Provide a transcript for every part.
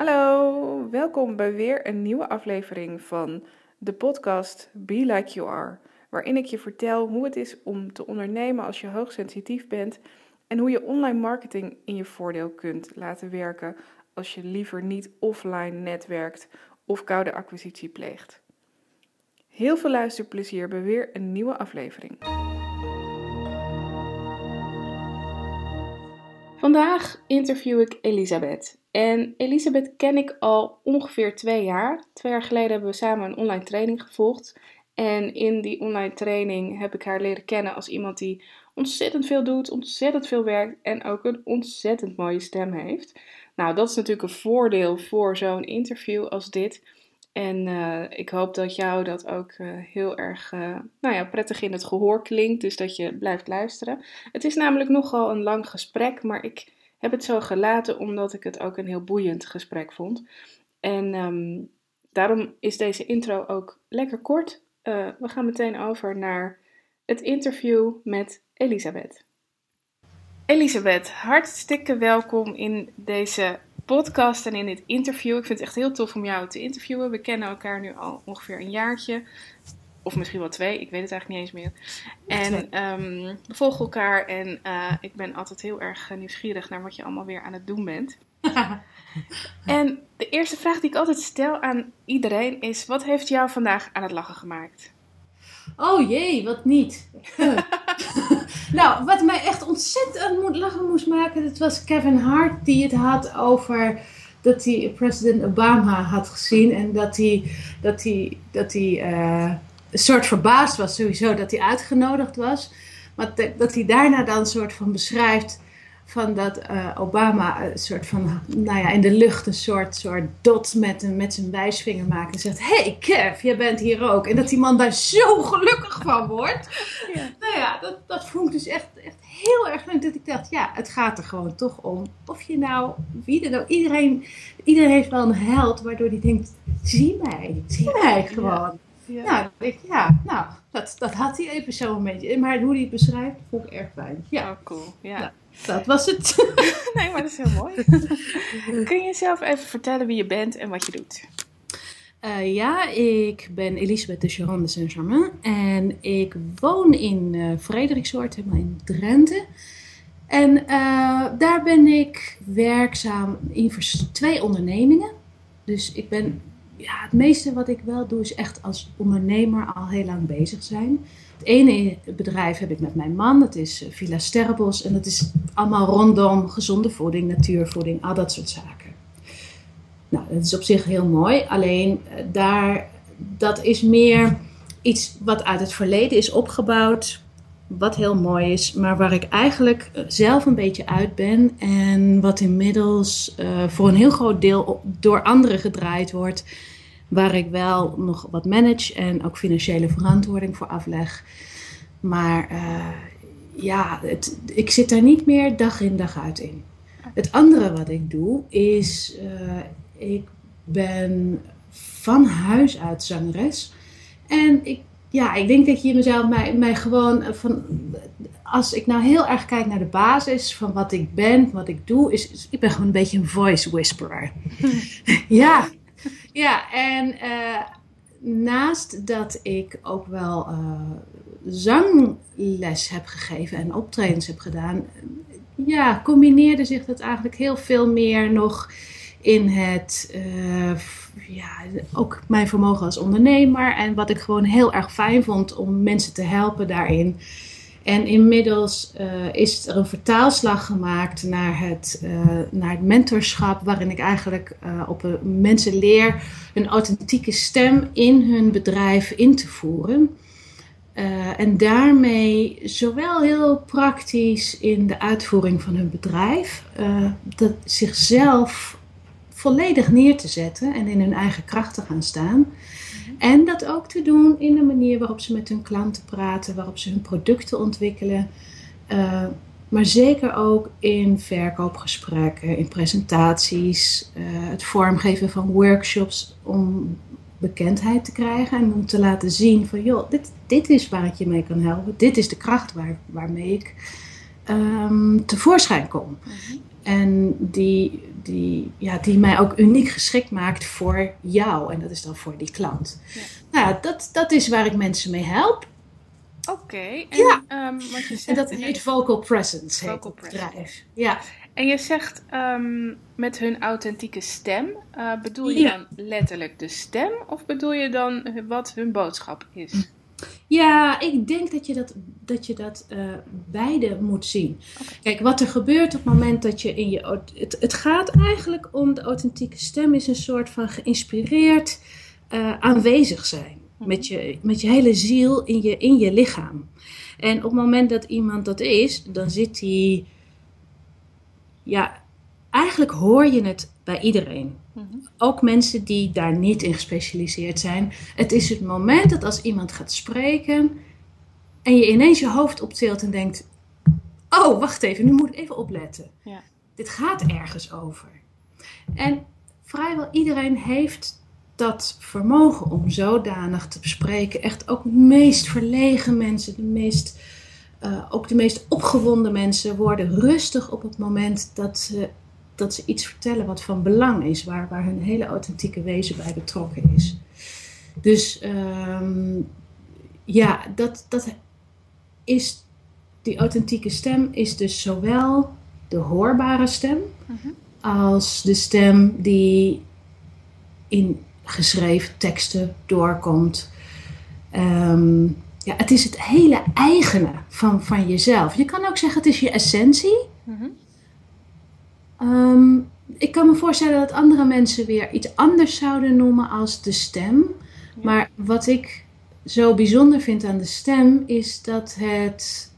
Hallo, welkom bij weer een nieuwe aflevering van de podcast Be Like You Are, waarin ik je vertel hoe het is om te ondernemen als je hoogsensitief bent en hoe je online marketing in je voordeel kunt laten werken als je liever niet offline netwerkt of koude acquisitie pleegt. Heel veel luisterplezier bij weer een nieuwe aflevering. Vandaag interview ik Elisabeth. En Elisabeth ken ik al ongeveer twee jaar. Twee jaar geleden hebben we samen een online training gevolgd. En in die online training heb ik haar leren kennen als iemand die ontzettend veel doet, ontzettend veel werkt en ook een ontzettend mooie stem heeft. Nou, dat is natuurlijk een voordeel voor zo'n interview als dit. En uh, ik hoop dat jou dat ook uh, heel erg uh, nou ja, prettig in het gehoor klinkt. Dus dat je blijft luisteren. Het is namelijk nogal een lang gesprek. Maar ik heb het zo gelaten omdat ik het ook een heel boeiend gesprek vond. En um, daarom is deze intro ook lekker kort. we gaan meteen over naar het interview met Elisabeth. Elisabeth, hartstikke welkom in deze podcast en in dit interview. Ik vind het echt heel tof om jou te interviewen. We kennen elkaar nu al ongeveer een jaartje. Of misschien wel twee, ik weet het eigenlijk niet eens meer. En um, we volgen elkaar en uh, ik ben altijd heel erg nieuwsgierig naar wat je allemaal weer aan het doen bent. en de eerste vraag die ik altijd stel aan iedereen is: wat heeft jou vandaag aan het lachen gemaakt? Oh jee, wat niet. nou, wat mij echt ontzettend aan lachen moest maken, dat was Kevin Hart die het had over dat hij president Obama had gezien en dat hij, dat hij, dat hij uh, een soort verbaasd was sowieso dat hij uitgenodigd was. Maar dat hij daarna dan een soort van beschrijft van dat uh, Obama een soort van, nou ja, in de lucht een soort, soort dot met, een, met zijn wijsvinger maakt. En zegt, hey Kev, jij bent hier ook. En dat die man daar zo gelukkig van wordt. Ja. Nou ja, dat, dat vond ik dus echt, echt heel erg leuk. Dat ik dacht, ja, het gaat er gewoon toch om. Of je nou, wie er nou, iedereen, iedereen heeft wel een held waardoor hij denkt, zie mij, zie mij gewoon. Ja. Nou, ik, ja, nou, dat, dat had hij even zo een beetje. Maar hoe hij het beschrijft, vond ik erg fijn. Ja, oh, cool. Ja. Nou, dat was het. nee, maar dat is heel mooi. Kun je jezelf even vertellen wie je bent en wat je doet? Uh, ja, ik ben Elisabeth de Charon de Saint-Germain en ik woon in uh, Frederiksoord, helemaal in Drenthe. En uh, daar ben ik werkzaam in twee ondernemingen. Dus ik ben, ja, het meeste wat ik wel doe is echt als ondernemer al heel lang bezig zijn. Het ene bedrijf heb ik met mijn man, dat is eh, Villa Sterrebos. En dat is allemaal rondom gezonde voeding, natuurvoeding, al dat soort zaken. Nou, dat is op zich heel mooi. Alleen eh, daar, dat is meer iets wat uit het verleden is opgebouwd. Wat heel mooi is, maar waar ik eigenlijk eh, zelf een beetje uit ben. En wat inmiddels voor een heel groot deel door anderen gedraaid wordt waar ik wel nog wat manage en ook financiële verantwoording voor afleg. Maar uh, ja, het, ik zit daar niet meer dag in dag uit in. Het andere wat ik doe is, uh, ik ben van huis uit zangeres. En ik, ja, ik denk dat je mezelf mij, gewoon van, als ik nou heel erg kijk naar de basis van wat ik ben, wat ik doe, is ik ben gewoon een beetje een voice whisperer. ja, ja, en uh, naast dat ik ook wel uh, zangles heb gegeven en optredens heb gedaan, ja, combineerde zich dat eigenlijk heel veel meer nog in het, uh, ja, ook mijn vermogen als ondernemer en wat ik gewoon heel erg fijn vond om mensen te helpen daarin. En inmiddels uh, is er een vertaalslag gemaakt naar het, uh, naar het mentorschap, waarin ik eigenlijk uh, op mensen leer een authentieke stem in hun bedrijf in te voeren. en daarmee zowel heel praktisch in de uitvoering van hun bedrijf, dat zichzelf volledig neer te zetten en in hun eigen kracht te gaan staan. En dat ook te doen in de manier waarop ze met hun klanten praten, waarop ze hun producten ontwikkelen. Uh, maar zeker ook in verkoopgesprekken, in presentaties, uh, het vormgeven van workshops om bekendheid te krijgen en om te laten zien van joh, dit, dit is waar ik je mee kan helpen. Dit is de kracht waar, waarmee ik ehm, tevoorschijn kom. Mhm. En die, die, ja, die mij ook uniek geschikt maakt voor jou. En dat is dan voor die klant. Ja. Nou, dat, dat is waar ik mensen mee help. Oké, en, Ja. ehm, wat je zegt, En dat heet Vocal Presence, heet Vocal presence. bedrijf. Ja. En je zegt ehm, met hun authentieke stem, eh, bedoel je Ja. dan letterlijk de stem of bedoel je dan wat hun boodschap is? Ja, ik denk dat je dat, dat, je dat eh, beide moet zien. Kijk, wat er gebeurt op het moment dat je in je. Het, het gaat eigenlijk om de authentieke stem, is een soort van geïnspireerd eh, aanwezig zijn. Met je, met je hele ziel in je, in je lichaam. En op het moment dat iemand dat is, dan zit hij. Ja, eigenlijk hoor je het bij iedereen Mhm. Ook mensen die daar niet in gespecialiseerd zijn. Het is het moment dat als iemand gaat spreken en je ineens je hoofd optilt en denkt: Oh, wacht even, nu moet ik even opletten. Ja. Dit gaat ergens over. En vrijwel iedereen heeft dat vermogen om zodanig te bespreken. Echt ook de meest verlegen mensen, de meest, eh, ook de meest opgewonden mensen worden rustig op het moment dat ze dat ze iets vertellen wat van belang is, waar, waar hun hele authentieke wezen bij betrokken is. Dus ehm, ja, dat, dat is, die authentieke stem is dus zowel de hoorbare stem Mhm. als de stem die in geschreven teksten doorkomt. Ehm, ja, het is het hele eigene van, van jezelf. Je kan ook zeggen het is je essentie. Mhm. Ehm, ik kan me voorstellen dat andere mensen weer iets anders zouden noemen als de stem. Ja. Maar wat ik zo bijzonder vind aan de stem is dat het,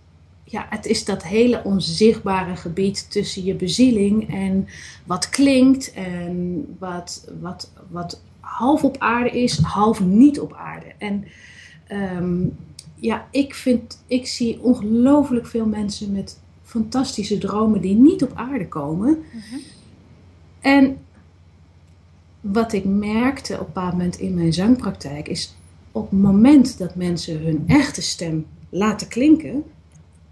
ja, het is dat hele onzichtbare gebied tussen je bezieling en wat klinkt en wat, wat, wat half op aarde is, half niet op aarde. En ehm, ja, ik vind, ik zie ongelooflijk veel mensen met fantastische dromen die niet op aarde komen. En wat ik merkte op een bepaald moment in mijn zangpraktijk is op het moment dat mensen hun echte stem laten klinken,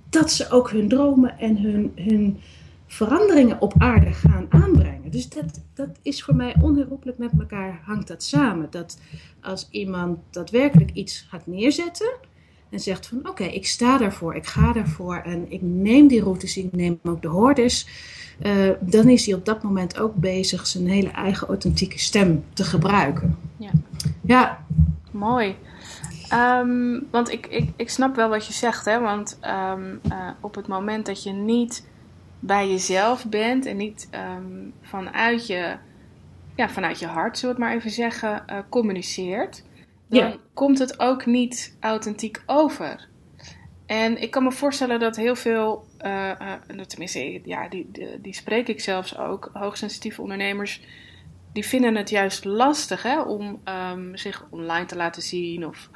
dat ze ook hun dromen en hun, hun veranderingen op aarde gaan aanbrengen. Dus dat, dat is voor mij onherroepelijk met elkaar hangt dat samen. Dat als iemand daadwerkelijk iets gaat neerzetten en zegt van oké, ik sta daarvoor, ik ga daarvoor en ik neem die routes, ik neem ook de hordes, eh, dan is hij op dat moment ook bezig zijn hele eigen authentieke stem te gebruiken. Ja. Ja, Mooi. Ehm, want ik, ik, ik snap wel wat je zegt, hè? Want ehm, eh, op het moment dat je niet bij jezelf bent en niet ehm, vanuit, je, ja, vanuit je hart, zullen we het maar even zeggen, eh, communiceert, dan Ja. komt het ook niet authentiek over. En ik kan me voorstellen dat heel veel, eh, eh, tenminste, ja, die, die, die spreek ik zelfs ook, hoogsensitieve ondernemers, die vinden het juist lastig hè, om ehm, zich online te laten zien of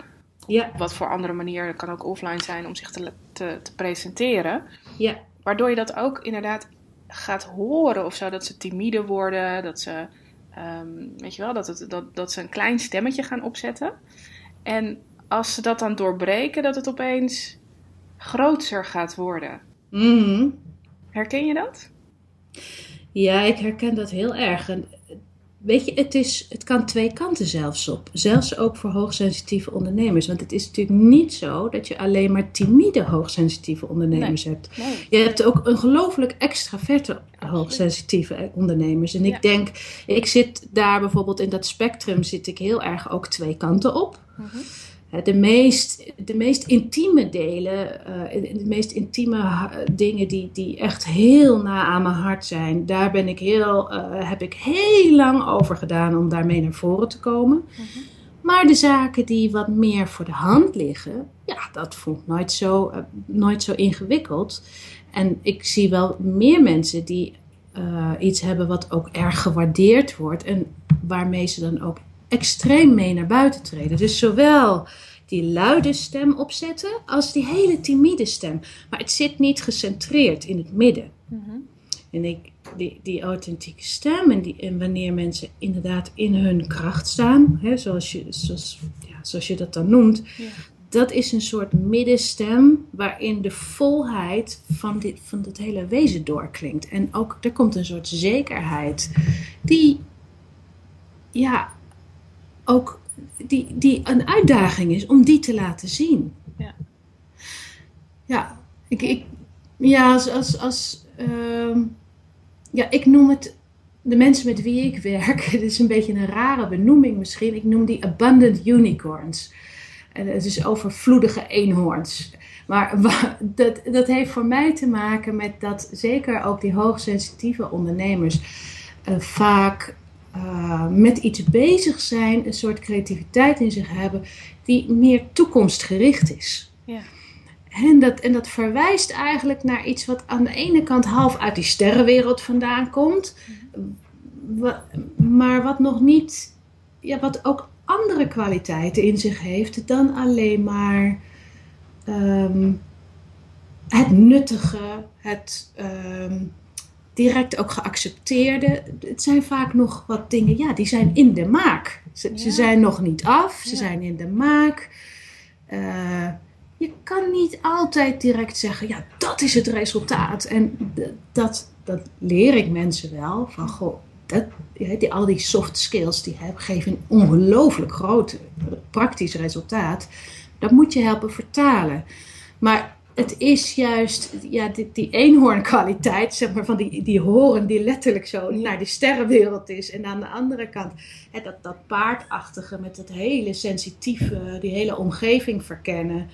ja, op wat voor andere manier, dat kan ook offline zijn, om zich te, te, te presenteren. ja, Waardoor je dat ook inderdaad gaat horen of zo, dat ze timide worden, dat ze, ehm, weet je wel, dat, het, dat, dat ze een klein stemmetje gaan opzetten. En als ze dat dan doorbreken, dat het opeens groter gaat worden. Mhm. Herken je dat? ja, ik herken dat heel erg. En, weet je, het, is, het kan twee kanten zelfs op. Zelfs ook voor hoogsensitieve ondernemers. Want het is natuurlijk niet zo dat je alleen maar timide hoogsensitieve ondernemers hebt. Nee. Je hebt ook ongelooflijk extraverte hoogsensitieve ondernemers. En ik Ja. denk, ik zit daar bijvoorbeeld in dat spectrum zit ik heel erg ook twee kanten op. Hè, De meest, de meest intieme delen, eh, de meest intieme dingen die, die echt heel na aan mijn hart zijn, daar ben ik heel, eh, heb ik heel lang over gedaan om daarmee naar voren te komen. Mhm. Maar de zaken die wat meer voor de hand liggen, ja, dat vond ik nooit zo, eh, nooit zo ingewikkeld. En ik zie wel meer mensen die eh, iets hebben wat ook erg gewaardeerd wordt en waarmee ze dan ook extreem mee naar buiten treden. Dus zowel die luide stem opzetten als die hele timide stem. Maar het zit niet gecentreerd in het midden. Mhm. En ik, die, die authentieke stem en, die, en wanneer mensen inderdaad in hun kracht staan, hè, zoals, je, zoals, ja, zoals je dat dan noemt, Ja. dat is een soort middenstem waarin de volheid van, dit, van het hele wezen doorklinkt. En ook er komt een soort zekerheid die, ja, ook die, die een uitdaging is om die te laten zien. Ja. Ja, ik, ik, ja als, als, als ehm, ja, ik noem het de mensen met wie ik werk, het is een beetje een rare benoeming misschien, ik noem die abundant unicorns. En het is overvloedige eenhoorns. Maar dat, dat heeft voor mij te maken met dat zeker ook die hoogsensitieve ondernemers uh, vaak uh, met iets bezig zijn, een soort creativiteit in zich hebben, die meer toekomstgericht is. Ja. En dat, en dat verwijst eigenlijk naar iets wat aan de ene kant half uit die sterrenwereld vandaan komt, maar wat nog niet, ja, wat ook andere kwaliteiten in zich heeft dan alleen maar ehm, het nuttige, het ehm, direct ook geaccepteerde. Het zijn vaak nog wat dingen, ja, die zijn in de maak. Ze, ze zijn nog niet af, ze zijn in de maak. Uh, je kan niet altijd direct zeggen, ja, dat is het resultaat. En dat, dat leer ik mensen wel. Van, goh, dat, die, al die soft skills die hebben, geven een ongelooflijk groot praktisch resultaat. Dat moet je helpen vertalen. Maar het is juist ja, die, die eenhoornkwaliteit, zeg maar, van die, die horen die letterlijk zo naar de sterrenwereld is. En aan de andere kant hè, dat, dat paardachtige met het hele sensitieve, die hele omgeving verkennen.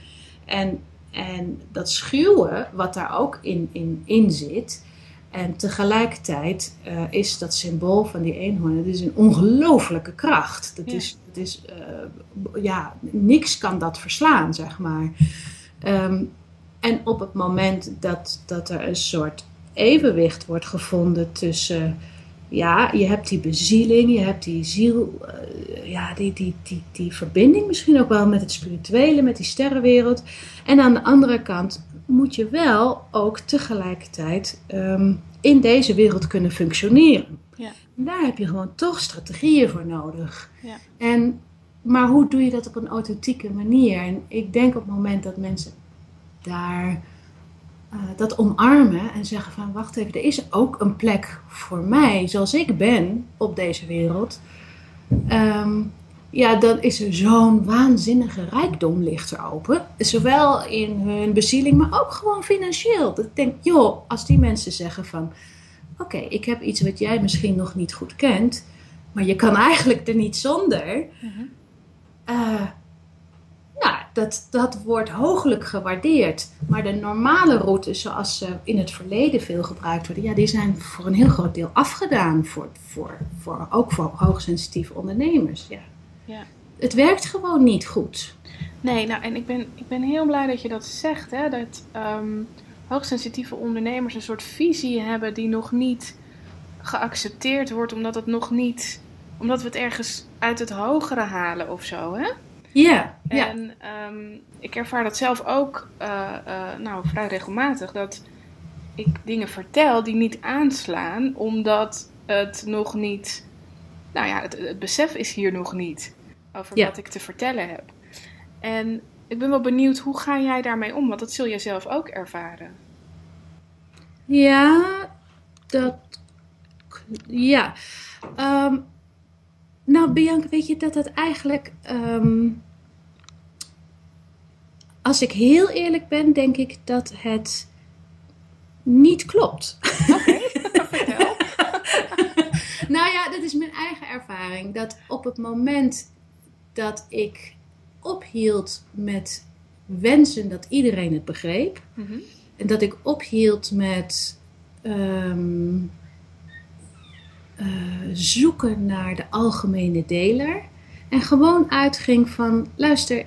En, en dat schuwen, wat daar ook in, in, in zit. En tegelijkertijd uh, is dat symbool van die eenhoorn, het is een ongelofelijke kracht. Dat is, het is uh, ja, niks kan dat verslaan, zeg maar. Um, en op het moment dat, dat er een soort evenwicht wordt gevonden tussen, ja, je hebt die bezieling, je hebt die ziel, uh, ja, die, die, die, die verbinding misschien ook wel met het spirituele, met die sterrenwereld. En aan de andere kant moet je wel ook tegelijkertijd um, in deze wereld kunnen functioneren. Ja. Daar heb je gewoon toch strategieën voor nodig. Ja. En, maar hoe doe je dat op een authentieke manier? En ik denk op het moment dat mensen daar uh, dat omarmen en zeggen van wacht even, er is ook een plek voor mij zoals ik ben op deze wereld. Um, ja, dan is er zo'n waanzinnige rijkdom ligt er open. Zowel in hun bezieling, maar ook gewoon financieel. Dat ik denk, joh, als die mensen zeggen van... Oké, okay, ik heb iets wat jij misschien nog niet goed kent... maar je kan eigenlijk er niet zonder... Uh, dat, dat wordt hooglijk gewaardeerd. Maar de normale routes, zoals ze in het verleden veel gebruikt worden, ja, die zijn voor een heel groot deel afgedaan. Voor, voor, voor, ook voor hoogsensitieve ondernemers. Ja. Ja. Het werkt gewoon niet goed. Nee, nou en ik ben, ik ben heel blij dat je dat zegt. Hè? Dat um, hoogsensitieve ondernemers een soort visie hebben die nog niet geaccepteerd wordt, omdat het nog niet. omdat we het ergens uit het hogere halen of zo. Hè? Ja. En um, ik ervaar dat zelf ook uh, uh, nou, vrij regelmatig. Dat ik dingen vertel die niet aanslaan, omdat het nog niet. Nou ja, het, het besef is hier nog niet over wat ik te vertellen heb. En ik ben wel benieuwd, hoe ga jij daarmee om? Want dat zul je zelf ook ervaren. Ja, dat. Ja. Ehm, nou, Bianca, weet je dat het eigenlijk. ehm, als ik heel eerlijk ben, denk ik dat het niet klopt. Vertel. nou ja, dat is mijn eigen ervaring. Dat op het moment dat ik ophield met wensen dat iedereen het begreep. Mhm. En dat ik ophield met ehm, eh, zoeken naar de algemene deler. En gewoon uitging van, luister,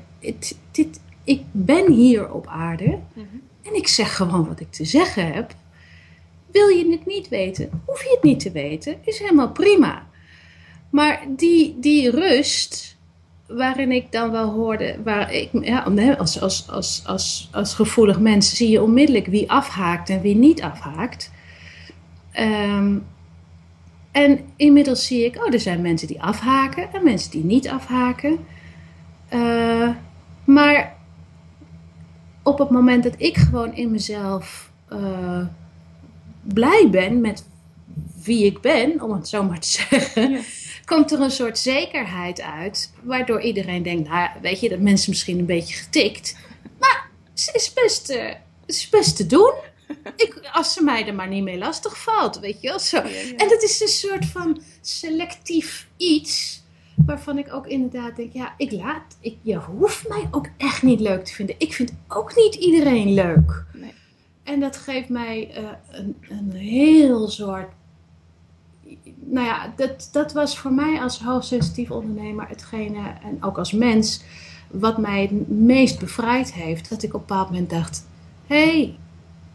dit, ik ben hier op aarde. Mhm. En ik zeg gewoon wat ik te zeggen heb. Wil je het niet weten, hoef je het niet te weten, is helemaal prima. Maar die, die rust, waarin ik dan wel hoorde, waar ik, ja, als, als, als, als, als gevoelig mens zie je onmiddellijk wie afhaakt en wie niet afhaakt. Ehm, en inmiddels zie ik, oh, er zijn mensen die afhaken en mensen die niet afhaken. Eh, maar op het moment dat ik gewoon in mezelf uh, blij ben met wie ik ben, om het zo maar te zeggen, komt er een soort zekerheid uit, waardoor iedereen denkt, nou weet je, dat mensen misschien een beetje getikt, maar het is best, uh, het is best te doen. Ik, als ze mij er maar niet mee lastig valt, weet je wel zo. En dat is een soort van selectief iets waarvan ik ook inderdaad denk, ja, ik laat, ik, je hoeft mij ook echt niet leuk te vinden. Ik vind ook niet iedereen leuk. Nee. En dat geeft mij uh, een, een heel soort, nou ja, dat, dat was voor mij als hoogsensitief ondernemer hetgene, en ook als mens, wat mij het meest bevrijd heeft. Dat ik op een bepaald moment dacht, hé, hey,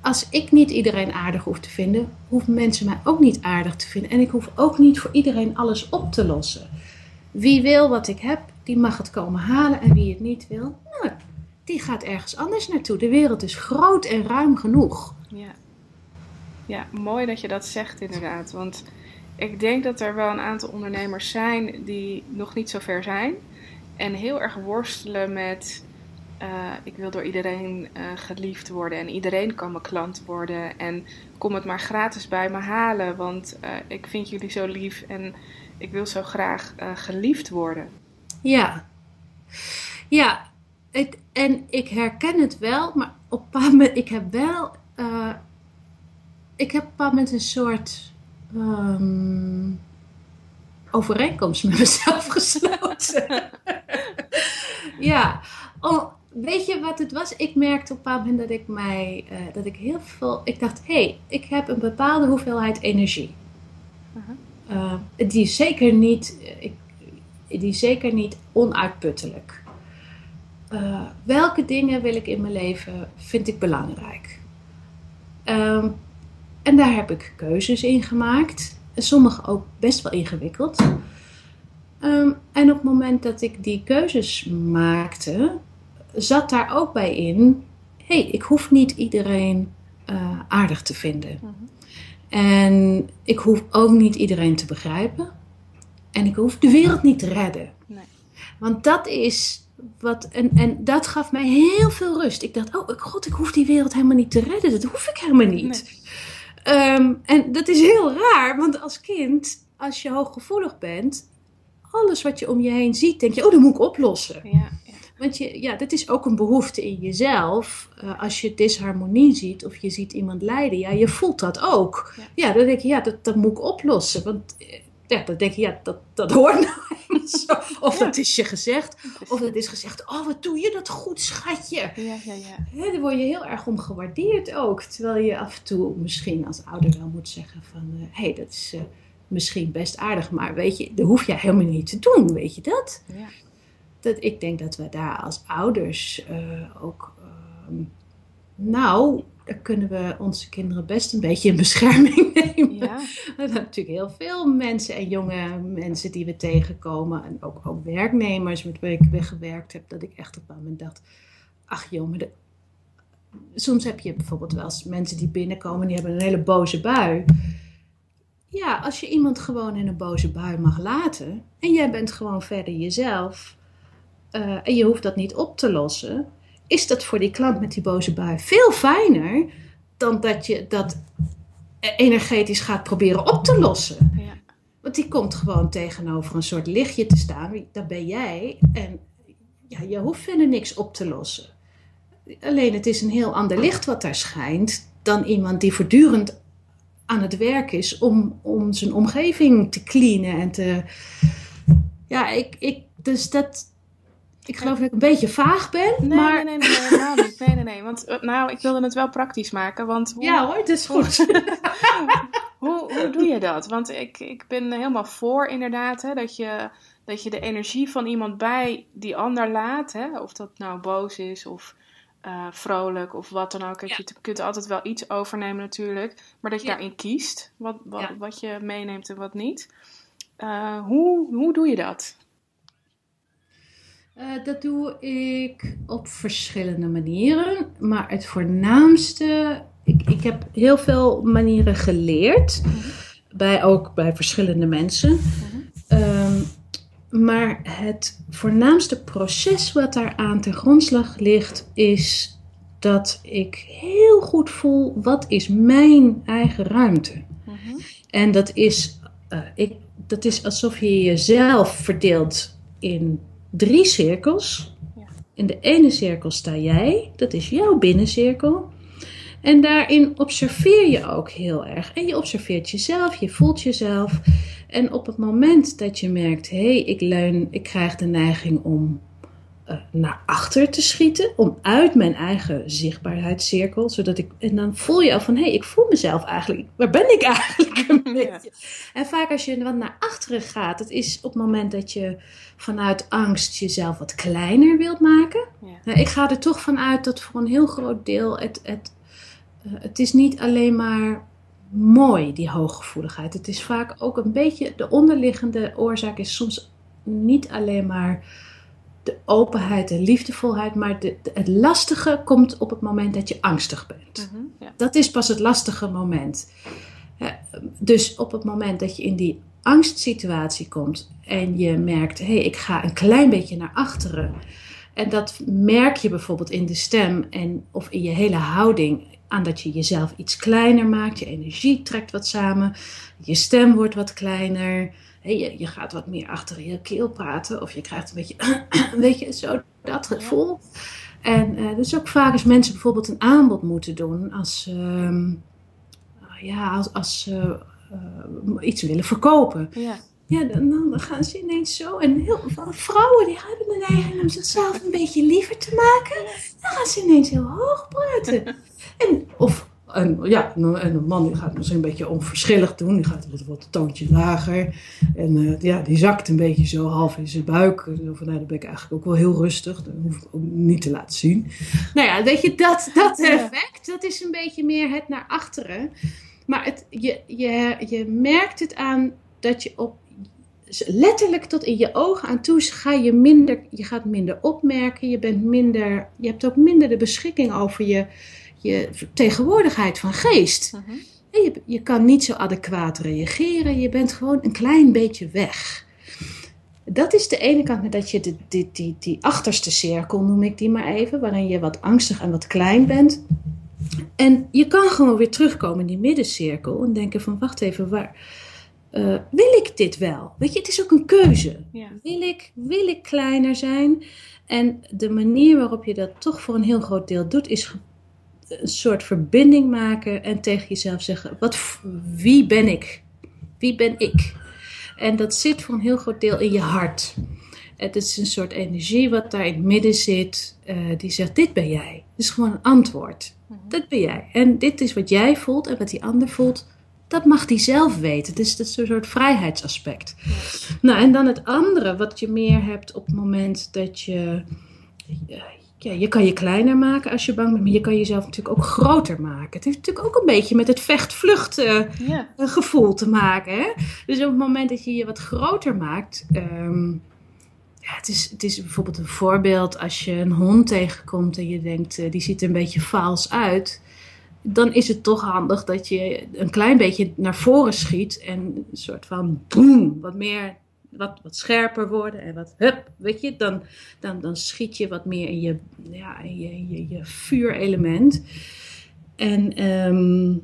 als ik niet iedereen aardig hoef te vinden, hoeven mensen mij ook niet aardig te vinden. En ik hoef ook niet voor iedereen alles op te lossen. Wie wil wat ik heb, die mag het komen halen. En wie het niet wil, nou, die gaat ergens anders naartoe. De wereld is groot en ruim genoeg. Ja. ja, mooi dat je dat zegt inderdaad. Want ik denk dat er wel een aantal ondernemers zijn die nog niet zo ver zijn. En heel erg worstelen met uh, ik wil door iedereen uh, geliefd worden en iedereen kan mijn klant worden. En kom het maar gratis bij me halen, want uh, ik vind jullie zo lief en ik wil zo graag geliefd worden. Ja, ja. Het, en ik herken het wel, maar op een paar moment, ik heb wel, ik heb op een paar moment een soort um, overeenkomst met mezelf gesloten. ja, om, weet je wat het was? Ik merkte op een bepaald moment dat ik mij, uh, dat ik heel veel, ik dacht, hé, hey, ik heb een bepaalde hoeveelheid energie. Uh, die is zeker niet, ik, die zeker niet onuitputtelijk. Uh, welke dingen wil ik in mijn leven, vind ik belangrijk? Um, en daar heb ik keuzes in gemaakt. Sommige ook best wel ingewikkeld. Um, en op het moment dat ik die keuzes maakte, zat daar ook bij in: hé, hey, ik hoef niet iedereen uh, aardig te vinden. Mhm. En ik hoef ook niet iedereen te begrijpen. En ik hoef de wereld niet te redden. Nee. Want dat is wat. En, en dat gaf mij heel veel rust. Ik dacht: oh god, ik hoef die wereld helemaal niet te redden. Dat hoef ik helemaal niet. Um, en dat is heel raar, want als kind, als je hooggevoelig bent, alles wat je om je heen ziet, denk je: oh, dat moet ik oplossen. Ja. Want je, ja, dat is ook een behoefte in jezelf. Uh, als je disharmonie ziet of je ziet iemand lijden, ja, je voelt dat ook. Ja, dan denk je, ja, dat, dat moet ik oplossen. Want eh, ja, dan denk je, ja, dat, dat hoort nou. Of dat is je gezegd. Of dat is gezegd, oh, wat doe je dat goed, schatje. Ja, ja, ja. He, daar word je heel erg om gewaardeerd ook. Terwijl je af en toe misschien als ouder wel moet zeggen van, hé, uh, hey, dat is... Uh, misschien best aardig, maar weet je, dat hoef je helemaal niet te doen, weet je dat? Ja dat ik denk dat we daar als ouders uh, ook. Uh, nou, daar kunnen we onze kinderen best een beetje in bescherming nemen. Ja. Zijn natuurlijk heel veel mensen en jonge mensen die we tegenkomen. En ook, ook werknemers met wie ik gewerkt heb. Dat ik echt op een moment dacht: ach jongen, de, soms heb je bijvoorbeeld wel eens mensen die binnenkomen die hebben een hele boze bui. Ja, als je iemand gewoon in een boze bui mag laten en jij bent gewoon verder jezelf, uh, en je hoeft dat niet op te lossen, is dat voor die klant met die boze bui veel fijner dan dat je dat energetisch gaat proberen op te lossen. Ja. Want die komt gewoon tegenover een soort lichtje te staan, dat ben jij, en ja, je hoeft verder niks op te lossen. Alleen het is een heel ander licht wat daar schijnt dan iemand die voortdurend aan het werk is om, om zijn omgeving te cleanen en te. Ja, ik, ik, dus dat, ik geloof dat ik een beetje vaag ben. Nee, maar... nee, nee, nee, helemaal niet. Nee, nee, nee. Want eh, nou, ik wilde het wel praktisch maken. Want hoe, ja hoor, het is goed. hoe, hoe doe je dat? Want ik, ik ben helemaal voor inderdaad hè, dat, je, dat je de energie van iemand bij die ander laat. Hè, of dat nou boos is of uh, vrolijk of wat dan ook. Ja. Je kunt altijd wel iets overnemen natuurlijk. Maar dat je daarin kiest wat, wat, wat, je meeneemt en wat niet. Uh, hoe, hoe doe je dat? Uh, dat doe ik op verschillende manieren. Maar het voornaamste. Ik, ik heb heel veel manieren geleerd. Bij, ook bij verschillende mensen. Um, maar het voornaamste proces wat daar aan ten grondslag ligt, is dat ik heel goed voel wat is mijn eigen ruimte. En dat is, eh, ik, dat is alsof je jezelf verdeelt in drie cirkels. In de ene cirkel sta jij, dat is jouw binnencirkel. En daarin observeer je ook heel erg. En je observeert jezelf, je voelt jezelf. En op het moment dat je merkt, hé, hey, ik leun, ik krijg de neiging om naar achter te schieten, om uit mijn eigen zichtbaarheidscirkel, zodat ik, en dan voel je al van, hé, hey, ik voel mezelf eigenlijk, waar ben ik eigenlijk een beetje? En vaak als je wat naar achteren gaat, het is op het moment dat je vanuit angst jezelf wat kleiner wilt maken. Ja. Nou, ik ga er toch vanuit dat voor een heel groot deel het, het, uh, het is niet alleen maar mooi, die hooggevoeligheid. Het is vaak ook een beetje, de onderliggende oorzaak is soms niet alleen maar de openheid en liefdevolheid, maar de, de, het lastige komt op het moment dat je angstig bent. Mhm, ja. Dat is pas het lastige moment. Dus op het moment dat je in die angstsituatie komt en je merkt, hé, hey, ik ga een klein beetje naar achteren. En dat merk je bijvoorbeeld in de stem en, of in je hele houding, aan dat je jezelf iets kleiner maakt, je energie trekt wat samen, je stem wordt wat kleiner. Je, je, gaat wat meer achter je keel praten. Of je krijgt een beetje, weet je, zo dat gevoel. En uh, dus ook vaak als mensen bijvoorbeeld een aanbod moeten doen. Als, uh, ja, als, als ze uh, iets willen verkopen. Ja. Ja, dan, dan, gaan ze ineens zo. En heel veel vrouwen die hebben de neiging om zichzelf een beetje liever te maken. Dan gaan ze ineens heel hoog praten. En, of en ja, en een man die gaat misschien een beetje onverschillig doen. Die gaat wat, wat een toontje lager. En uh, ja, die zakt een beetje zo half in zijn buik. Van, nou, dan ben ik eigenlijk ook wel heel rustig. Dat hoef ik ook niet te laten zien. Nou ja, weet je, dat, dat effect, dat is een beetje meer het naar achteren. Maar het, je, je, je merkt het aan dat je op letterlijk tot in je ogen aan toe ga je minder, je gaat minder opmerken. Je bent minder, je hebt ook minder de beschikking over je je tegenwoordigheid van geest. Mhm. Je, je kan niet zo adequaat reageren. Je bent gewoon een klein beetje weg. Dat is de ene kant, dat je de, die, die, die achterste cirkel, noem ik die maar even, waarin je wat angstig en wat klein bent. En je kan gewoon weer terugkomen in die middencirkel en denken van, wacht even, waar, uh, wil ik dit wel? Weet je, het is ook een keuze. Ja. Wil, ik, wil ik kleiner zijn? En de manier waarop je dat toch voor een heel groot deel doet, is een soort verbinding maken en tegen jezelf zeggen: wat, wie ben ik? Wie ben ik? En dat zit voor een heel groot deel in je hart. Het is een soort energie wat daar in het midden zit, uh, die zegt: Dit ben jij. Het is gewoon een antwoord. Mhm. Dat ben jij. En dit is wat jij voelt en wat die ander voelt. Dat mag die zelf weten. Dus dat is een soort vrijheidsaspect. Ja. Nou, en dan het andere wat je meer hebt op het moment dat je. Ja, je kan je kleiner maken als je bang bent, maar je kan jezelf natuurlijk ook groter maken. Het heeft natuurlijk ook een beetje met het vecht-vlucht uh, gevoel te maken. Hè? Dus op het moment dat je je wat groter maakt. ehm, ja, het, is, het is bijvoorbeeld een voorbeeld als je een hond tegenkomt en je denkt, eh, die ziet er een beetje faals uit. Dan is het toch handig dat je een klein beetje naar voren schiet en een soort van boem, wat meer wat, wat scherper worden en wat hup, weet je, dan, dan, dan schiet je wat meer in je, ja, in je, je, je vuurelement. En, um,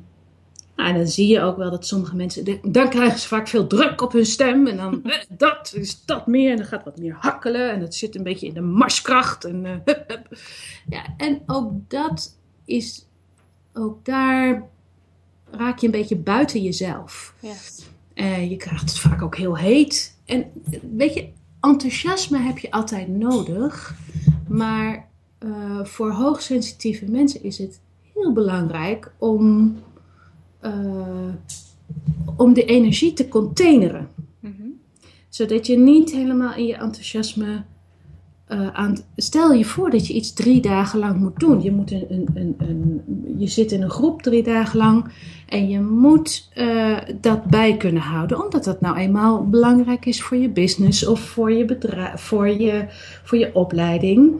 nou, dan zie je ook wel dat sommige mensen, dan krijgen ze vaak veel druk op hun stem en dan eh, dat is dat meer en dan gaat wat meer hakkelen en het zit een beetje in de marskracht en uh, hup, hup. Ja, en ook dat is, ook daar raak je een beetje buiten jezelf. Ja. Uh, je krijgt het vaak ook heel heet. En weet je, enthousiasme heb je altijd nodig. Maar uh, voor hoogsensitieve mensen is het heel belangrijk om, uh, om de energie te containeren. Mhm. Zodat je niet helemaal in je enthousiasme aan. Stel je voor dat je iets drie dagen lang moet doen. Je, moet een, een, een, je zit in een groep drie dagen lang. En je moet uh, dat bij kunnen houden, omdat dat nou eenmaal belangrijk is voor je business of voor je bedrijf, voor je, voor je opleiding.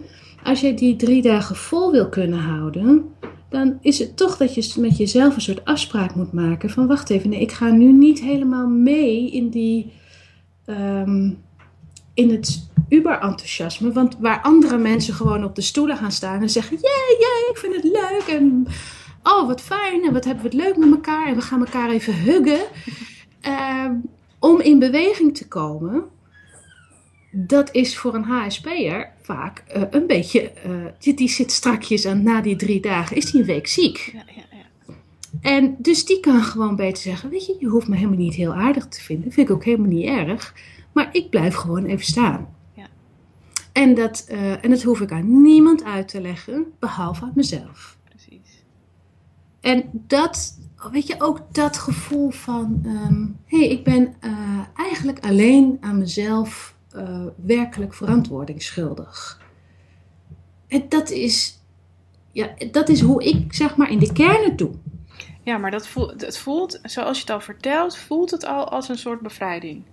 Als je die drie dagen vol wil kunnen houden, dan is het toch dat je met jezelf een soort afspraak moet maken van wacht even, nee, ik ga nu niet helemaal mee in die, um, in het uber-enthousiasme. Want waar andere mensen gewoon op de stoelen gaan staan en zeggen: Jee, jee, ik vind het leuk. En oh, wat fijn. En wat hebben we het leuk met elkaar. En we gaan elkaar even huggen. Ehm, om in beweging te komen, dat is voor een HSP'er vaak uh, een beetje. Uh, die zit strakjes aan na die drie dagen, is die een week ziek. Ja, ja, ja. En dus die kan gewoon beter zeggen: Weet je, je hoeft me helemaal niet heel aardig te vinden. Vind ik ook helemaal niet erg. Maar ik blijf gewoon even staan. En, dat, uh, en dat hoef ik aan niemand uit te leggen, behalve aan mezelf. Precies. En dat, weet je, ook dat gevoel van: um, hé, hey, ik ben eigenlijk alleen aan mezelf uh, werkelijk verantwoording schuldig. En dat is, ja, dat is hoe ik zeg maar in de kern het doe. Ja, maar dat voelt, het voelt, zoals je het al vertelt, voelt het al als een soort bevrijding.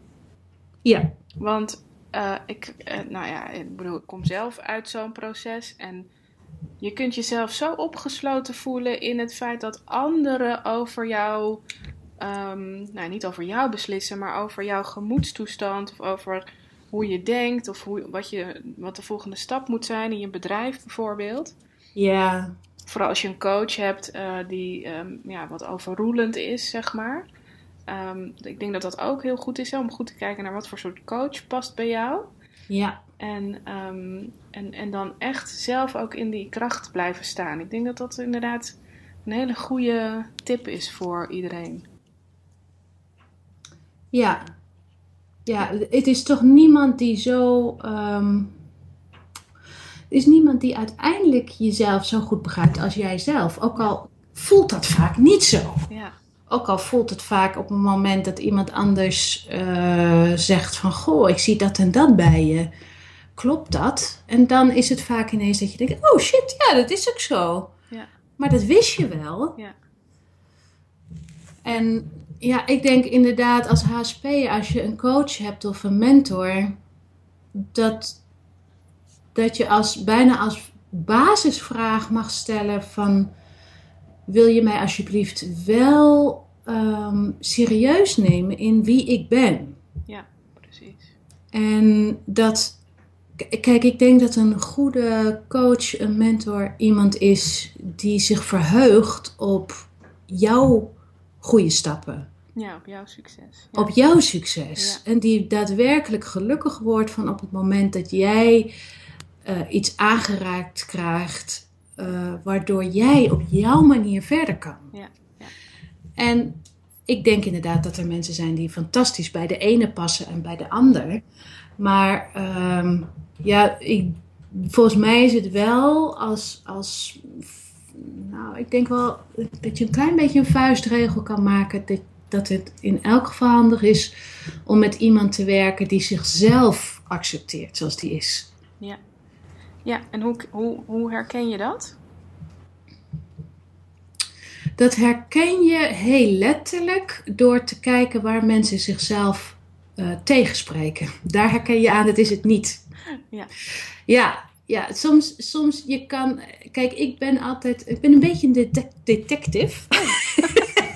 Ja. Want uh, ik, uh, nou ja, ik bedoel, ik kom zelf uit zo'n proces en je kunt jezelf zo opgesloten voelen in het feit dat anderen over jou, um, nou niet over jou beslissen, maar over jouw gemoedstoestand of over hoe je denkt of hoe, wat, je, wat de volgende stap moet zijn in je bedrijf bijvoorbeeld. Ja. Vooral als je een coach hebt uh, die um, ja, wat overroelend is, zeg maar. Um, ik denk dat dat ook heel goed is hè, om goed te kijken naar wat voor soort coach past bij jou. Ja. En, um, en, en dan echt zelf ook in die kracht blijven staan. Ik denk dat dat inderdaad een hele goede tip is voor iedereen. Ja, ja, het is toch niemand die zo. Um, is niemand die uiteindelijk jezelf zo goed begrijpt als jijzelf. Ook al voelt dat vaak niet zo. Ja. Ook al voelt het vaak op een moment dat iemand anders uh, zegt van... Goh, ik zie dat en dat bij je. Klopt dat? En dan is het vaak ineens dat je denkt... Oh shit, ja, dat is ook zo. Ja. Maar dat wist je wel. Ja. En ja, ik denk inderdaad als HSP, als je een coach hebt of een mentor, dat, dat je als, bijna als basisvraag mag stellen van, wil je mij alsjeblieft wel um, serieus nemen in wie ik ben? Ja, precies. En dat, kijk, ik denk dat een goede coach, een mentor, iemand is die zich verheugt op jouw goede stappen. Ja, op jouw succes. Op jouw succes. En die daadwerkelijk gelukkig wordt van op het moment dat jij uh, iets aangeraakt krijgt, uh, waardoor jij op jouw manier verder kan. Ja. En ik denk inderdaad dat er mensen zijn die fantastisch bij de ene passen en bij de ander. Maar um, ja, ik, volgens mij is het wel als, als nou, ik denk wel dat je een klein beetje een vuistregel kan maken. Dat, dat het in elk geval handig is om met iemand te werken die zichzelf accepteert zoals die is. Ja, ja en hoe, hoe, hoe herken je dat? Dat herken je heel letterlijk door te kijken waar mensen zichzelf uh, tegenspreken. Daar herken je aan, het is het niet. Ja. Ja, ja, soms, soms je kan. Kijk, ik ben altijd. Ik ben een beetje een detective.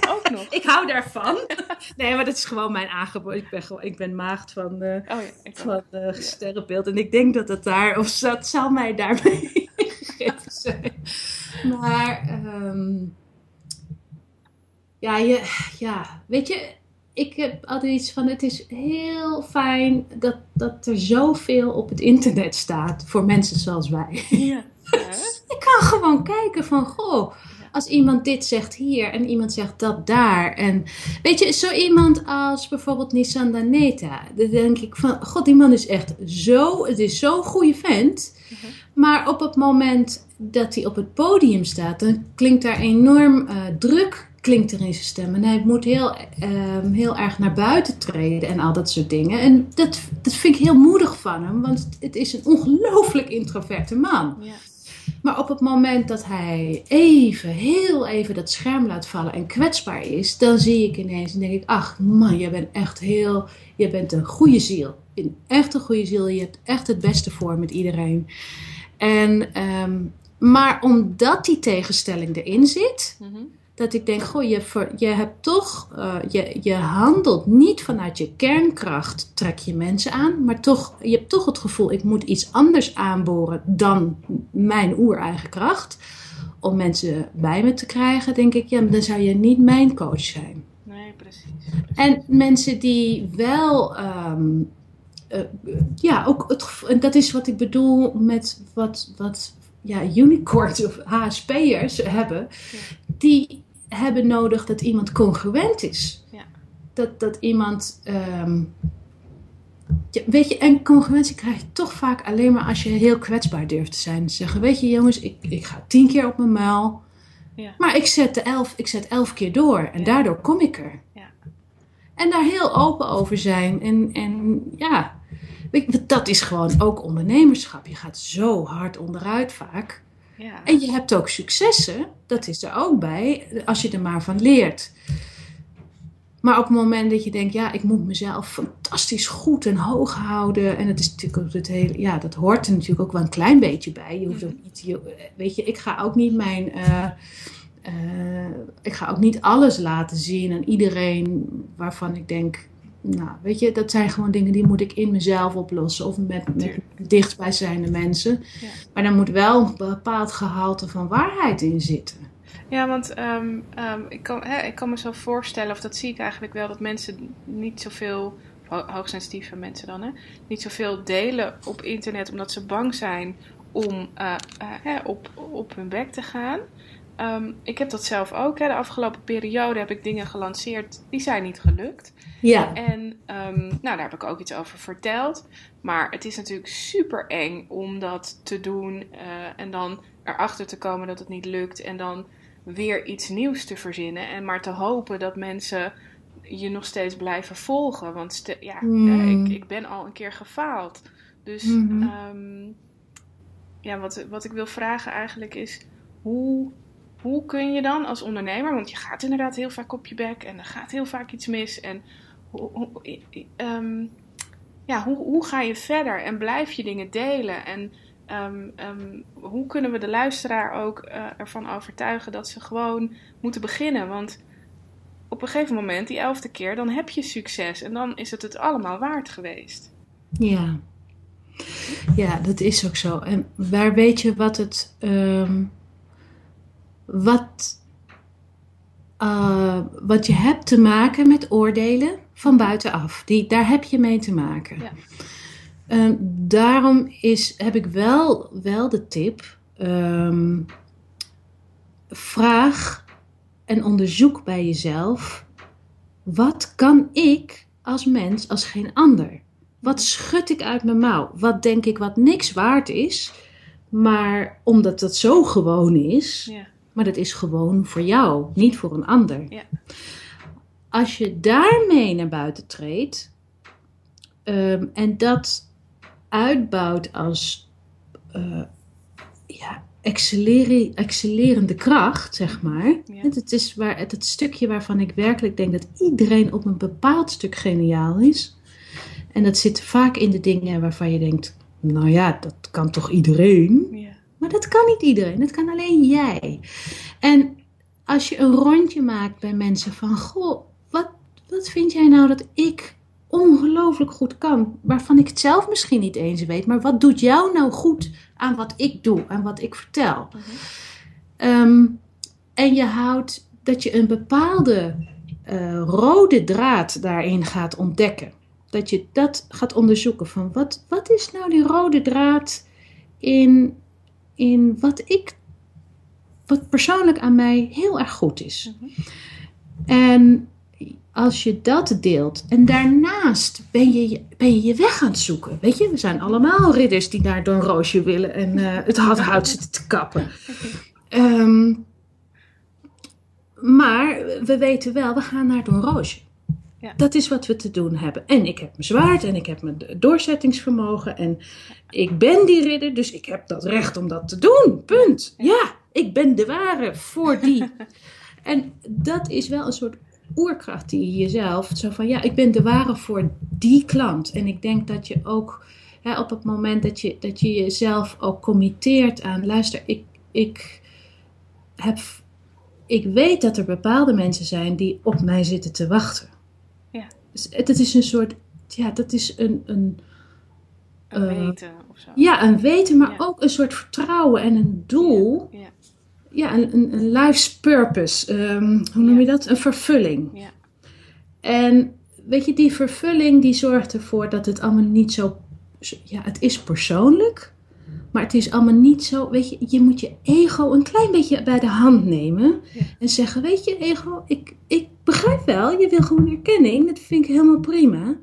Ook nog. ik hou daarvan. nee, maar dat is gewoon mijn aangeboden. Ik ben, gewoon, ik ben maagd van, uh, oh ja, van uh, sterrenbeeld. En ik denk dat het daar. Of dat zal mij daarmee gegeven zijn. Maar. Um, ja, je, ja, weet je ik heb altijd iets van: het is heel fijn dat, dat er zoveel op het internet staat voor mensen zoals wij. Ja. ik kan gewoon kijken van: goh, als iemand dit zegt hier en iemand zegt dat daar. En weet je, zo iemand als bijvoorbeeld Nissan Daneta. Dan denk ik van: God, die man is echt zo, het is zo'n goede vent. Mhm. Maar op het moment dat hij op het podium staat, dan klinkt daar enorm uh, druk klinkt er in zijn stem. En hij moet heel, um, heel erg naar buiten treden en al dat soort dingen. En dat, dat vind ik heel moedig van hem, want het is een ongelooflijk introverte man. Ja. Maar op het moment dat hij even, heel even dat scherm laat vallen en kwetsbaar is, dan zie ik ineens en denk ik, ach man, je bent echt heel, je bent een goede ziel. Een echt een goede ziel. Je hebt echt het beste voor met iedereen. En um, maar omdat die tegenstelling erin zit, Mhm. Dat ik denk, goh, je, ver- je hebt toch, eh, je, je handelt niet vanuit je kernkracht, trek je mensen aan, maar toch, je hebt toch het gevoel, ik moet iets anders aanboren dan mijn oereigen kracht. Om mensen bij me te krijgen, denk ik, ja, dan zou je niet mijn coach zijn. Nee, precies. En mensen die wel, ehm, eh, ja, ook het, en dat is wat ik bedoel met wat, wat ja, unicorns of HSP'ers hebben, Ja. die hebben nodig dat iemand congruent is. Ja. Dat, dat iemand, ehm, ja, weet je, en congruentie krijg je toch vaak alleen maar als je heel kwetsbaar durft te zijn. Zeggen, weet je jongens, ik, ik ga tien keer op mijn muil, Ja. maar ik zet, de elf, ik zet elf keer door en Ja. daardoor kom ik er. Ja. En daar heel open over zijn. En, en ja, weet je, dat is gewoon ook ondernemerschap. Je gaat zo hard onderuit vaak. Ja. En je hebt ook successen, dat is er ook bij, als je er maar van leert. Maar op het moment dat je denkt, ja, ik moet mezelf fantastisch goed en hoog houden. En het is natuurlijk ook het hele, ja, dat hoort er natuurlijk ook wel een klein beetje bij. Je hoeft ook niet, je- weet je, ik ga ook niet mijn, eh, eh, ik ga ook niet alles laten zien aan iedereen waarvan ik denk, nou, weet je, dat zijn gewoon dingen die moet ik in mezelf oplossen of met, met dichtbijzijnde mensen. Ja. Maar daar moet wel een bepaald gehalte van waarheid in zitten. Ja, want ehm, ehm, ik, kan, hè, ik kan me zo voorstellen, of dat zie ik eigenlijk wel, dat mensen niet zoveel, ho- hoogsensitieve mensen dan, hè, niet zoveel delen op internet omdat ze bang zijn om eh, eh, hè, op, op hun bek te gaan. Ehm, ik heb dat zelf ook. Hè. De afgelopen periode heb ik dingen gelanceerd die zijn niet gelukt. Ja, En ehm, nou, daar heb ik ook iets over verteld. Maar het is natuurlijk super eng om dat te doen eh, en dan erachter te komen dat het niet lukt en dan weer iets nieuws te verzinnen en maar te hopen dat mensen je nog steeds blijven volgen. Want ja, Hmm. eh, ik, ik ben al een keer gefaald. Dus Mhm. ehm, ja, wat, wat ik wil vragen eigenlijk is, hoe, hoe kun je dan als ondernemer, want je gaat inderdaad heel vaak op je bek en er gaat heel vaak iets mis. En hoe, hoe, ehm, ja, hoe, hoe ga je verder en blijf je dingen delen? En ehm, ehm, hoe kunnen we de luisteraar ook eh, ervan overtuigen dat ze gewoon moeten beginnen? Want op een gegeven moment, die elfde keer, dan heb je succes en dan is het het allemaal waard geweest. ja. Ja, dat is ook zo. En waar weet je wat het. Wat. eh, wat je hebt te maken met oordelen van buitenaf. Die, daar heb je mee te maken. Ja. Ehm, daarom is, heb ik wel, wel de tip. ehm, vraag en onderzoek bij jezelf. Wat kan ik als mens als geen ander? Wat schud ik uit mijn mouw? Wat denk ik wat niks waard is? Maar omdat dat zo gewoon is, Ja, maar dat is gewoon voor jou, niet voor een ander. Ja. Als je daarmee naar buiten treedt ehm, en dat uitbouwt als eh, ja, excellere- excellerende kracht, zeg maar. Ja. Het is waar, het, het stukje waarvan ik werkelijk denk dat iedereen op een bepaald stuk geniaal is. En dat zit vaak in de dingen waarvan je denkt, nou ja, dat kan toch iedereen? ja, Maar dat kan niet iedereen, dat kan alleen jij. En als je een rondje maakt bij mensen van, goh, wat, wat vind jij nou dat ik ongelooflijk goed kan, waarvan ik het zelf misschien niet eens weet, maar wat doet jou nou goed aan wat ik doe, aan wat ik vertel? Mhm. Ehm, en je houdt dat je een bepaalde eh, rode draad daarin gaat ontdekken. Dat je dat gaat onderzoeken van wat, wat is nou die rode draad in, in wat ik, wat persoonlijk aan mij heel erg goed is. Mhm. En als je dat deelt en daarnaast ben je, je- ben je je weg aan het zoeken. Weet je, we zijn allemaal ridders die naar Don Roosje willen en eh, het hout zitten te kappen. Ehm, maar we weten wel, we gaan naar Don Roosje. Ja. Dat is wat we te doen hebben. En ik heb mijn zwaard en ik heb mijn doorzettingsvermogen. En ik ben die ridder, dus ik heb dat recht om dat te doen. Punt. Ja, ik ben de ware voor die. en dat is wel een soort oerkracht die je jezelf, zo van ja, ik ben de ware voor die klant. En ik denk dat je ook hè, op het moment dat je, dat je jezelf ook committeert aan, luister, ik, ik heb. Ik weet dat er bepaalde mensen zijn die op mij zitten te wachten. Het, het is een soort. Ja, dat is een. een Een Eh, weten of zo. ja, een weten, maar Ja. ook een soort vertrouwen en een doel. Ja, Ja, een, een, een life's purpose. Ehm, hoe noem je dat? Een vervulling. ja, En weet je, die vervulling die zorgt ervoor dat het allemaal niet zo. Ja, het is persoonlijk. Maar het is allemaal niet zo. Weet je, je moet je ego een klein beetje bij de hand nemen. En zeggen: Weet je, ego, ik, ik begrijp wel. Je wil gewoon erkenning. Dat vind ik helemaal prima.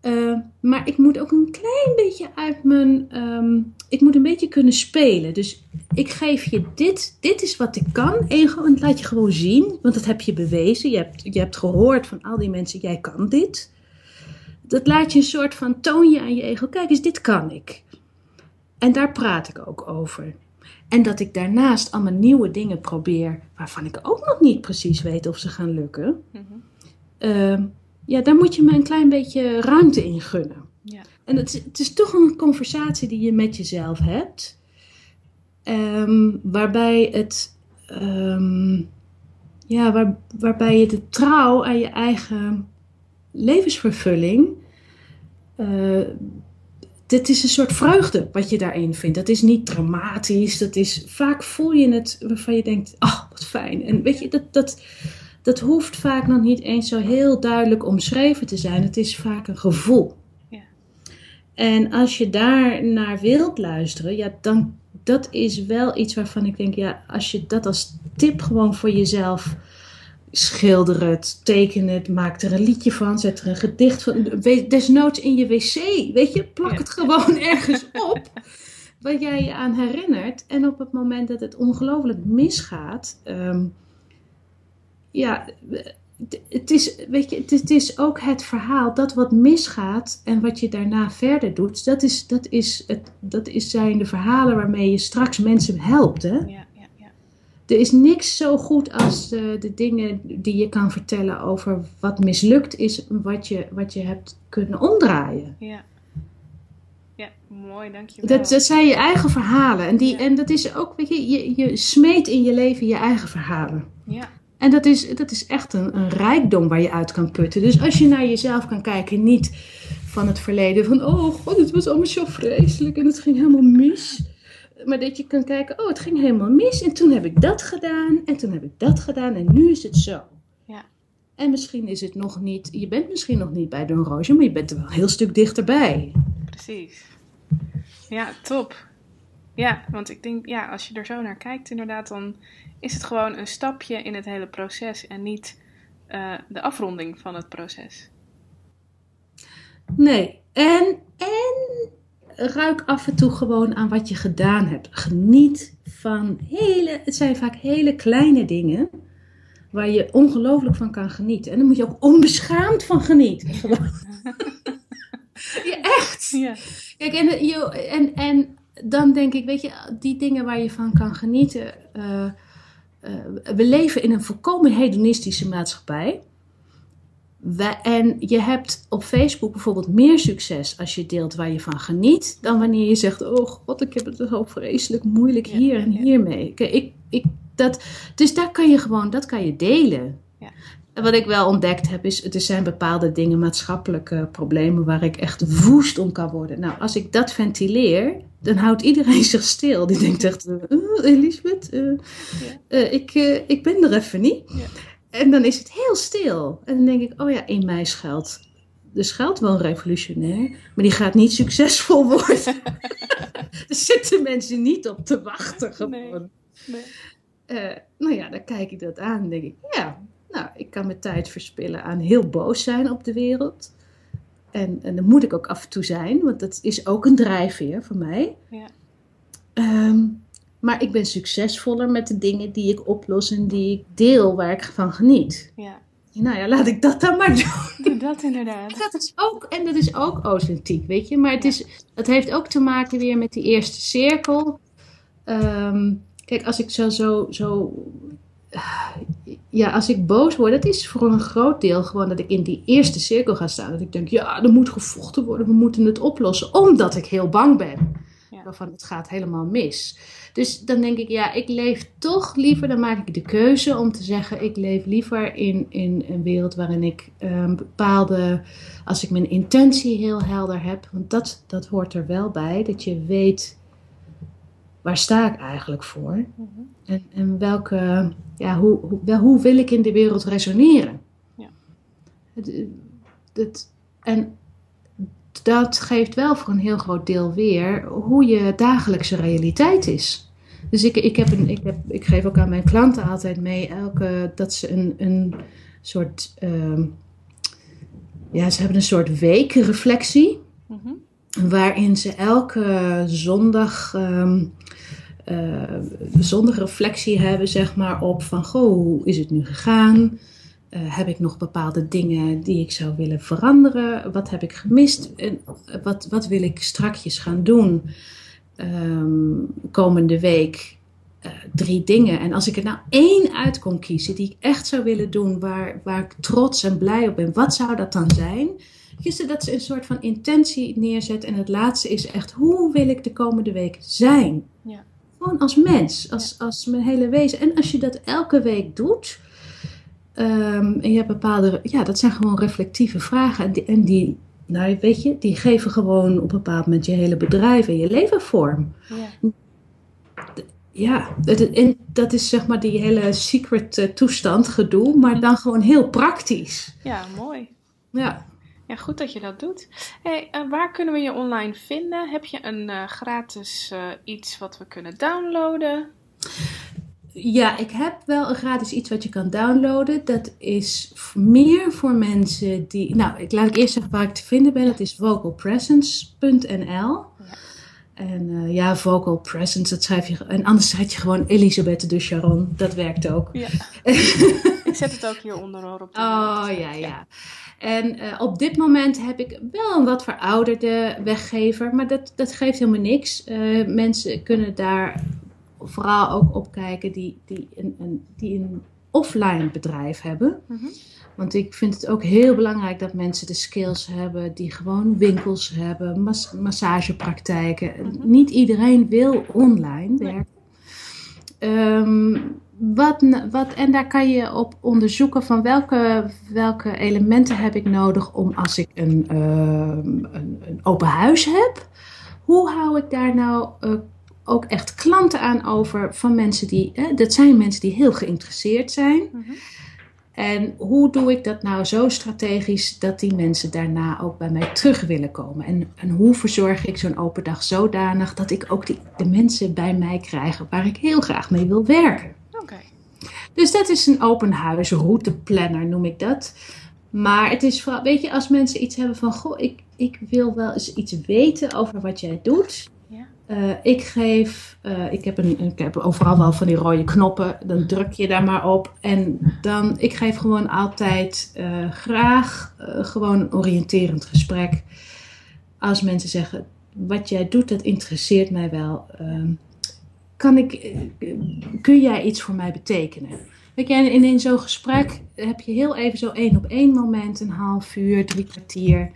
Eh, maar ik moet ook een klein beetje uit mijn. ehm, ik moet een beetje kunnen spelen. Dus ik geef je dit. Dit is wat ik kan. En laat je gewoon zien. Want dat heb je bewezen. Je hebt, je hebt gehoord van al die mensen: jij kan dit. Dat laat je een soort van toon je aan je ego. Kijk eens, dit kan ik. En daar praat ik ook over. En dat ik daarnaast allemaal nieuwe dingen probeer. waarvan ik ook nog niet precies weet of ze gaan lukken. mhm, Ehm, ja, daar moet je me een klein beetje ruimte in gunnen. ja, En het, is- het is toch een conversatie die je met jezelf hebt. Ehm, waarbij het. ehm, ja, waar, waarbij je de trouw aan je eigen levensvervulling. eh, dit is een soort vreugde wat je daarin vindt. Dat is niet dramatisch. Dat is, vaak voel je het waarvan je denkt: oh, wat fijn. En weet je, dat, dat, dat hoeft vaak nog niet eens zo heel duidelijk omschreven te zijn. Het is vaak een gevoel. Ja. En als je daar naar wilt luisteren, ja, dan dat is wel iets waarvan ik denk, ja, als je dat als tip gewoon voor jezelf schilder het, teken het, maak er een liedje van, zet er een gedicht van, desnoods in je wc, weet je, plak het gewoon ergens op, waar jij je aan herinnert. En op het moment dat het ongelooflijk misgaat, ehm, ja, het- is, weet je, het is, ook het verhaal dat wat misgaat en wat je daarna verder doet, dat, is, dat, is het, dat is, zijn de verhalen waarmee je straks mensen helpt. Hè? ja. Er is niks zo goed als eh, de dingen die je kan vertellen over wat mislukt is, wat je, wat je hebt kunnen omdraaien. Ja, ja mooi, dankjewel. Dat, dat zijn je eigen verhalen. En, die, Ja. en dat is ook, weet je, je, je smeet in je leven je eigen verhalen. Ja, En dat is, dat is echt een, een rijkdom waar je uit kan putten. Dus als je naar jezelf kan kijken, niet van het verleden, van oh god, het was allemaal zo vreselijk en het ging helemaal mis. Maar dat je kan kijken, oh het ging helemaal mis en toen heb ik dat gedaan en toen heb ik dat gedaan en nu is het zo. Ja. En misschien is het nog niet, je bent misschien nog niet bij Don Roosje, maar je bent er wel een heel stuk dichterbij. precies. Ja, top. Ja, want ik denk, ja, als je er zo naar kijkt, inderdaad, dan is het gewoon een stapje in het hele proces en niet eh, de afronding van het proces. Nee, en, en ruik af en toe gewoon aan wat je gedaan hebt. Geniet van hele, het zijn vaak hele kleine dingen waar je ongelooflijk van kan genieten. En daar moet je ook onbeschaamd van genieten. Gewoon. ja, echt. Ja, Kijk, en, je, en, en dan denk ik, weet je, die dingen waar je van kan genieten. eh, eh, we leven in een volkomen hedonistische maatschappij. En je hebt op Facebook bijvoorbeeld meer succes als je deelt waar je van geniet, dan wanneer je zegt: Oh god, ik heb het zo vreselijk moeilijk Ja, hier en ja. hiermee. Kijk, ik, ik, dat, dus daar kan je gewoon, dat kan je delen. Ja. En wat ik wel ontdekt heb, is: er zijn bepaalde dingen, maatschappelijke problemen, waar ik echt woest om kan worden. Nou, als ik dat ventileer, dan houdt iedereen zich stil. Die denkt echt: "Oh, Elisabeth, eh, eh, ik, ik ben er even niet. En dan is het heel stil. En dan denk ik, oh ja, in mij schuilt. Er schuilt wel een revolutionair, maar die gaat niet succesvol worden. er zitten mensen niet op te wachten gewoon. nee. Eh, nou ja, dan kijk ik dat aan en denk ik, ja, nou, ik kan mijn tijd verspillen aan heel boos zijn op de wereld. En, en dat moet ik ook af en toe zijn, want dat is ook een drijfveer voor mij. Ja. Ehm, maar ik ben succesvoller met de dingen die ik oplos en die ik deel, waar ik van geniet. Ja, Nou ja, laat ik dat dan maar doen. doe dat inderdaad. Dat is ook, en dat is ook authentiek, weet je. Maar het, is, het heeft ook te maken weer met die eerste cirkel. Ehm, kijk, als ik zo, zo, zo... Ja, als ik boos word, dat is voor een groot deel gewoon dat ik in die eerste cirkel ga staan. Dat ik denk, ja, er moet gevochten worden, we moeten het oplossen. Omdat ik heel bang ben. Ja. Waarvan het gaat helemaal mis. Dus dan denk ik, ja, ik leef toch liever, dan maak ik de keuze om te zeggen, ik leef liever in, in een wereld waarin ik um, bepaalde, als ik mijn intentie heel helder heb, want dat, dat hoort er wel bij, dat je weet waar sta ik eigenlijk voor mhm. en, en welke, ja, hoe, hoe, hoe wil ik in de wereld resoneren. Ja. Het, het, en dat geeft wel voor een heel groot deel weer hoe je dagelijkse realiteit is. Dus ik, ik, heb een, ik, heb, ik geef ook aan mijn klanten altijd mee elke, dat ze een, een soort. Uh, ja, ze hebben een soort weekreflectie. Mm Waarin ze elke zondag. Um, uh, reflectie hebben, zeg maar, op van goh, hoe is het nu gegaan? Uh, heb ik nog bepaalde dingen die ik zou willen veranderen? Wat heb ik gemist? En wat, wat wil ik strakjes gaan doen um, komende week? Uh, drie dingen. En als ik er nou één uit kon kiezen die ik echt zou willen doen, waar, waar ik trots en blij op ben, wat zou dat dan zijn? Gisteren dat ze een soort van intentie neerzet. En het laatste is echt, hoe wil ik de komende week zijn? Ja. Gewoon als mens, als, als mijn hele wezen. En als je dat elke week doet, Um, en je hebt bepaalde, ja, dat zijn gewoon reflectieve vragen. En die, en die, nou weet je, die geven gewoon op een bepaald moment je hele bedrijf en je leven vorm. Ja, ja dat, en dat is zeg maar die hele secret uh, toestand gedoe, maar dan gewoon heel praktisch. Ja, mooi. Ja. Ja, goed dat je dat doet. Hey, uh, waar kunnen we je online vinden? Heb je een uh, gratis iets wat we kunnen downloaden? Ja, ik heb wel een gratis iets wat je kan downloaden. Dat is meer voor mensen die. Nou, ik laat ik eerst zeggen waar ik te vinden ben. Dat is vocalpresence.nl. En uh, ja, vocal presence, dat schrijf je. En anders schrijf je gewoon Elisabeth de Charon. Dat werkt ook. Ja. ik zet het ook hieronder op. De oh ja, ja. En uh, op dit moment heb ik wel een wat verouderde weggever, maar dat, dat geeft helemaal niks. Uh, mensen kunnen daar vooral ook opkijken die, die, een, een, die een offline bedrijf hebben. Mhm. Want ik vind het ook heel belangrijk dat mensen de skills hebben die gewoon winkels hebben, massagepraktijken. Mhm. Niet iedereen wil online werken. Ehm, wat, wat, en daar kan je op onderzoeken van welke, welke elementen heb ik nodig om als ik een, ehm, een, een, open huis heb. Hoe hou ik daar nou uh, ook echt klanten aan over van mensen die, hè, dat zijn mensen die heel geïnteresseerd zijn. Mhm. En hoe doe ik dat nou zo strategisch dat die mensen daarna ook bij mij terug willen komen? En, en hoe verzorg ik zo'n open dag zodanig dat ik ook die, de mensen bij mij krijg waar ik heel graag mee wil werken? Oké. Dus dat is een open huis routeplanner noem ik dat. Maar het is vooral, weet je, als mensen iets hebben van, goh, ik, ik wil wel eens iets weten over wat jij doet. Uh, ik geef, uh, ik, heb een, ik heb overal wel van die rode knoppen, dan druk je daar maar op. En dan, ik geef gewoon altijd uh, graag gewoon een oriënterend gesprek. Als mensen zeggen, wat jij doet, dat interesseert mij wel. Ehm, kan ik, kun jij iets voor mij betekenen? Weet je, in, zo'n gesprek heb je heel even zo één op één moment, een half uur, drie kwartier.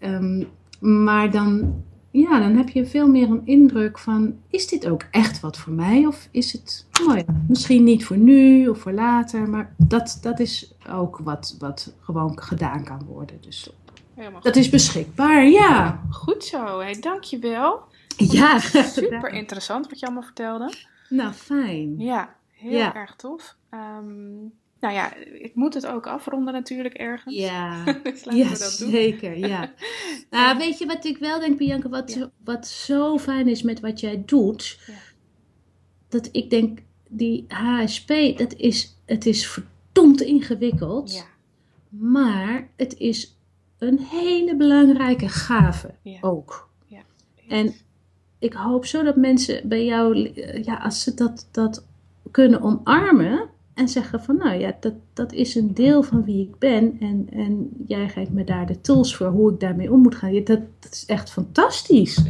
Um, maar dan ja, dan heb je veel meer een indruk van: is dit ook echt wat voor mij? Of is het nou ja, misschien niet voor nu of voor later? Maar dat, dat is ook wat, wat gewoon gedaan kan worden. Dus dat is beschikbaar, ja. Goed zo, hey, dankjewel. Ja, super interessant wat je allemaal vertelde. Nou, fijn. Ja, heel erg tof. Um, nou ja, ik moet het ook afronden natuurlijk ergens. Ja, dus ja dat doen. zeker. Ja. nou, weet je wat ik wel denk, Bianca, wat, wat zo fijn is met wat jij doet, ja. dat ik denk, die HSP, dat is, het is verdomd ingewikkeld, ja. maar het is een hele belangrijke gave ook. En ik hoop zo dat mensen bij jou, ja, als ze dat, dat kunnen omarmen, en zeggen van nou ja, dat, dat is een deel van wie ik ben. En, en jij geeft me daar de tools voor hoe ik daarmee om moet gaan. Dat, dat is echt fantastisch.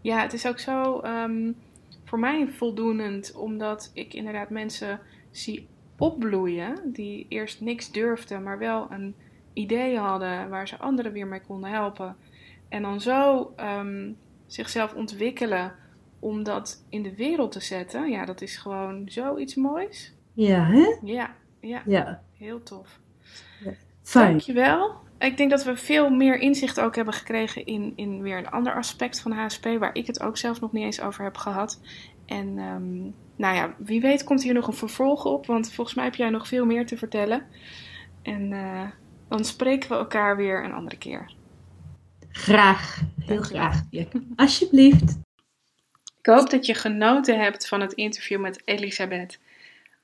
Ja, het is ook zo um, voor mij voldoenend. Omdat ik inderdaad mensen zie opbloeien. Die eerst niks durfden, maar wel een idee hadden waar ze anderen weer mee konden helpen. En dan zo um, zichzelf ontwikkelen om dat in de wereld te zetten, ja, dat is gewoon zoiets moois. Ja, hè? Ja, ja, Ja. heel tof. Fijn. Dankjewel. Ik denk dat we veel meer inzicht ook hebben gekregen in, in weer een ander aspect van HSP, waar ik het ook zelf nog niet eens over heb gehad. En ehm, nou ja, wie weet komt hier nog een vervolg op, want volgens mij heb jij nog veel meer te vertellen. En eh, dan spreken we elkaar weer een andere keer. Graag. Heel graag. Ja. Alsjeblieft. Ik hoop dat je genoten hebt van het interview met Elisabeth.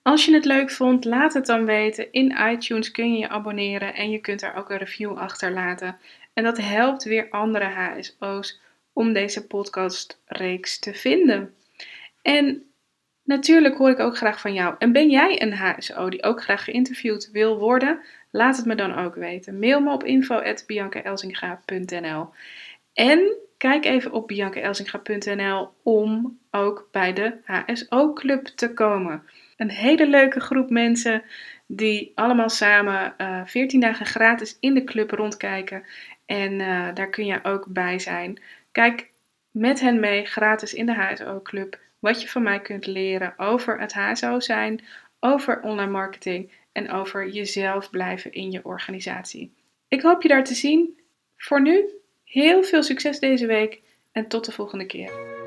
Als je het leuk vond, laat het dan weten. In iTunes kun je je abonneren en je kunt daar ook een review achterlaten. En dat helpt weer andere HSO's om deze podcastreeks te vinden. En natuurlijk hoor ik ook graag van jou. En ben jij een HSO die ook graag geïnterviewd wil worden? Laat het me dan ook weten. Mail me op info.biancaelsinga.nl En kijk even op biancaelsinga.nl om ook bij de HSO-club te komen. Een hele leuke groep mensen die allemaal samen eh 14 dagen gratis in de club rondkijken. En eh, daar kun je ook bij zijn. Kijk met hen mee gratis in de HSO-club wat je van mij kunt leren over het HSO zijn, over online marketing en over jezelf blijven in je organisatie. Ik hoop je daar te zien. Voor nu, heel veel succes deze week en tot de volgende keer.